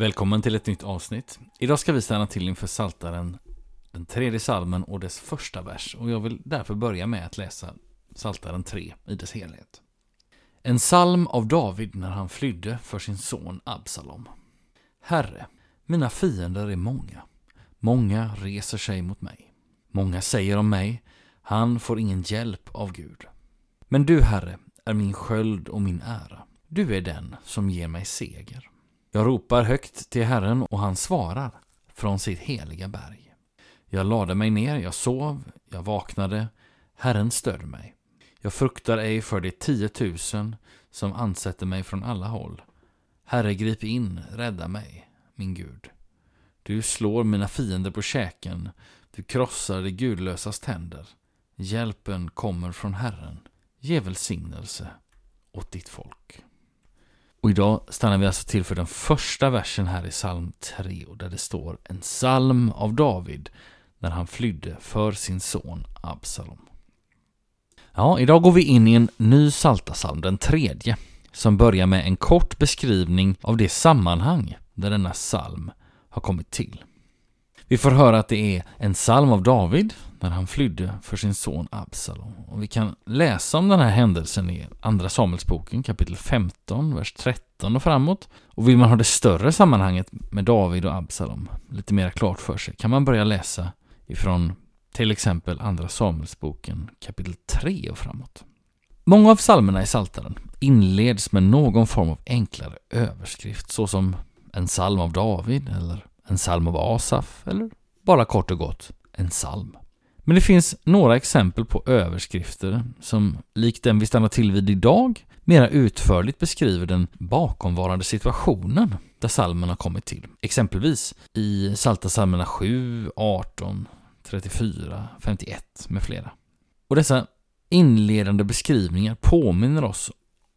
Välkommen till ett nytt avsnitt. Idag ska vi stanna till inför Saltaren, den tredje salmen och dess första vers. Och jag vill därför börja med att läsa Saltaren 3 i dess helhet. En psalm av David när han flydde för sin son Absalom. Herre, mina fiender är många. Många reser sig mot mig. Många säger om mig, han får ingen hjälp av Gud. Men du, Herre, är min sköld och min ära. Du är den som ger mig seger. Jag ropar högt till Herren och han svarar från sitt heliga berg. Jag lade mig ner, jag sov, jag vaknade. Herren stödde mig. Jag fruktar ej för de tiotusen som ansätter mig från alla håll. Herre, grip in, rädda mig, min Gud. Du slår mina fiender på käken, du krossar de gudlösas tänder. Hjälpen kommer från Herren. Ge välsignelse åt ditt folk. Och idag stannar vi alltså till för den första versen här i psalm 3 där det står en psalm av David när han flydde för sin son Absalom. Ja, idag går vi in i en ny psalm, den tredje, som börjar med en kort beskrivning av det sammanhang där denna psalm har kommit till. Vi får höra att det är en psalm av David när han flydde för sin son Absalom. Och vi kan läsa om den här händelsen i Andra Samuelsboken kapitel 15, vers 13 och framåt. Och vill man ha det större sammanhanget med David och Absalom lite mer klart för sig kan man börja läsa ifrån till exempel Andra Samuelsboken kapitel 3 och framåt. Många av psalmerna i Saltaren inleds med någon form av enklare överskrift såsom en psalm av David eller en psalm av Asaf eller bara kort och gott en psalm. Men det finns några exempel på överskrifter som, likt den vi stannar till vid idag, mera utförligt beskriver den bakomvarande situationen där salmen har kommit till. Exempelvis i Salta salmerna 7, 18, 34, 51 med flera. Och dessa inledande beskrivningar påminner oss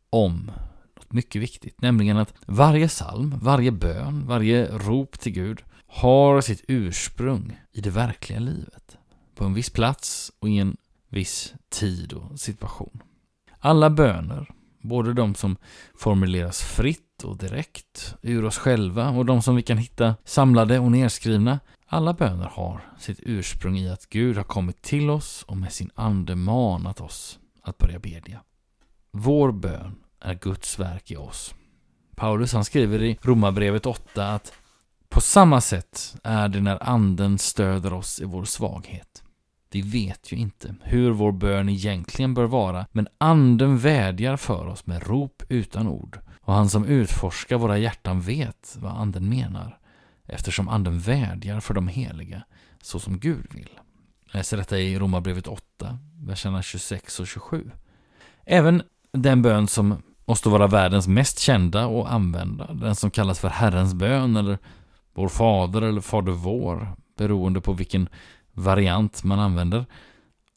om något mycket viktigt, nämligen att varje psalm, varje bön, varje rop till Gud har sitt ursprung i det verkliga livet. På en viss plats och i en viss tid och situation. Alla böner, både de som formuleras fritt och direkt ur oss själva och de som vi kan hitta samlade och nedskrivna, alla böner har sitt ursprung i att Gud har kommit till oss och med sin ande manat oss att börja bedja. Vår bön är Guds verk i oss. Paulus han skriver i Romarbrevet 8 att på samma sätt är det när anden stöder oss i vår svaghet. Vi vet ju inte hur vår bön egentligen bör vara, men anden vädjar för oss med rop utan ord. Och han som utforskar våra hjärtan vet vad anden menar, eftersom anden vädjar för de heliga, så som Gud vill. Jag läser detta i Romarbrevet 8, verserna 26 och 27. Även den bön som måste vara världens mest kända och använda, den som kallas för Herrens bön eller Vår Fader eller Fader vår, beroende på vilken variant man använder,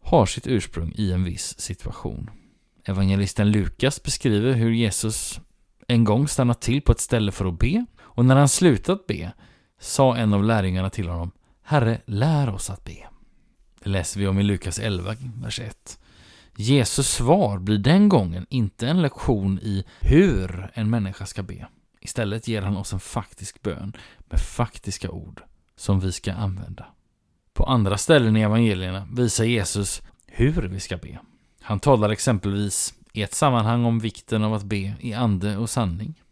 har sitt ursprung i en viss situation. Evangelisten Lukas beskriver hur Jesus en gång stannat till på ett ställe för att be och när han slutat be sa en av lärjungarna till honom Herre, lär oss att be. Det läser vi om i Lukas 11, vers 1. Jesus svar blir den gången inte en lektion i hur en människa ska be. Istället ger han oss en faktisk bön med faktiska ord som vi ska använda. På andra ställen i evangelierna visar Jesus hur vi ska be. Han talar exempelvis i ett sammanhang om vikten av att be i ande och sanning.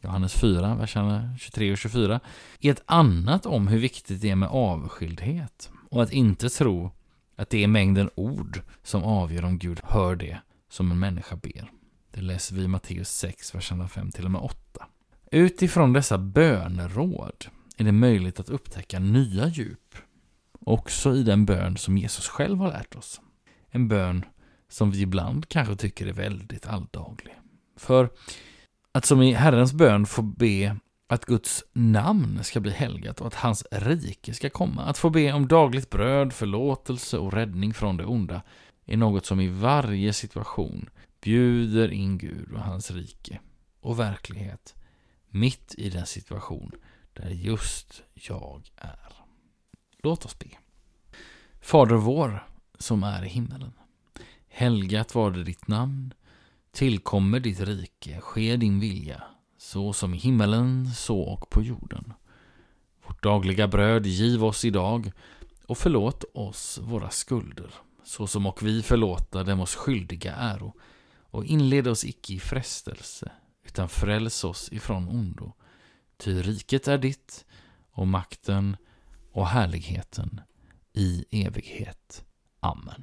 Johannes 4, verserna 23 och 24. I ett annat om hur viktigt det är med avskildhet och att inte tro att det är mängden ord som avgör om Gud hör det som en människa ber. Det läser vi i Matteus 6, verserna 5 till och med 8. Utifrån dessa böneråd är det möjligt att upptäcka nya djup. Också i den bön som Jesus själv har lärt oss. En bön som vi ibland kanske tycker är väldigt alldaglig. För att som i Herrens bön få be att Guds namn ska bli helgat och att hans rike ska komma. Att få be om dagligt bröd, förlåtelse och räddning från det onda är något som i varje situation bjuder in Gud och hans rike och verklighet mitt i den situation där just jag är. Låt oss be. Fader vår som är i himmelen. Helgat var det ditt namn. Tillkommer ditt rike. Ske din vilja. Så som i himmelen, så och på jorden. Vårt dagliga bröd giv oss idag och förlåt oss våra skulder, så som och vi förlåta dem oss skyldiga äro. Och inled oss icke i frestelse, utan fräls oss ifrån ondo. Ty riket är ditt och makten och härligheten i evighet. Amen.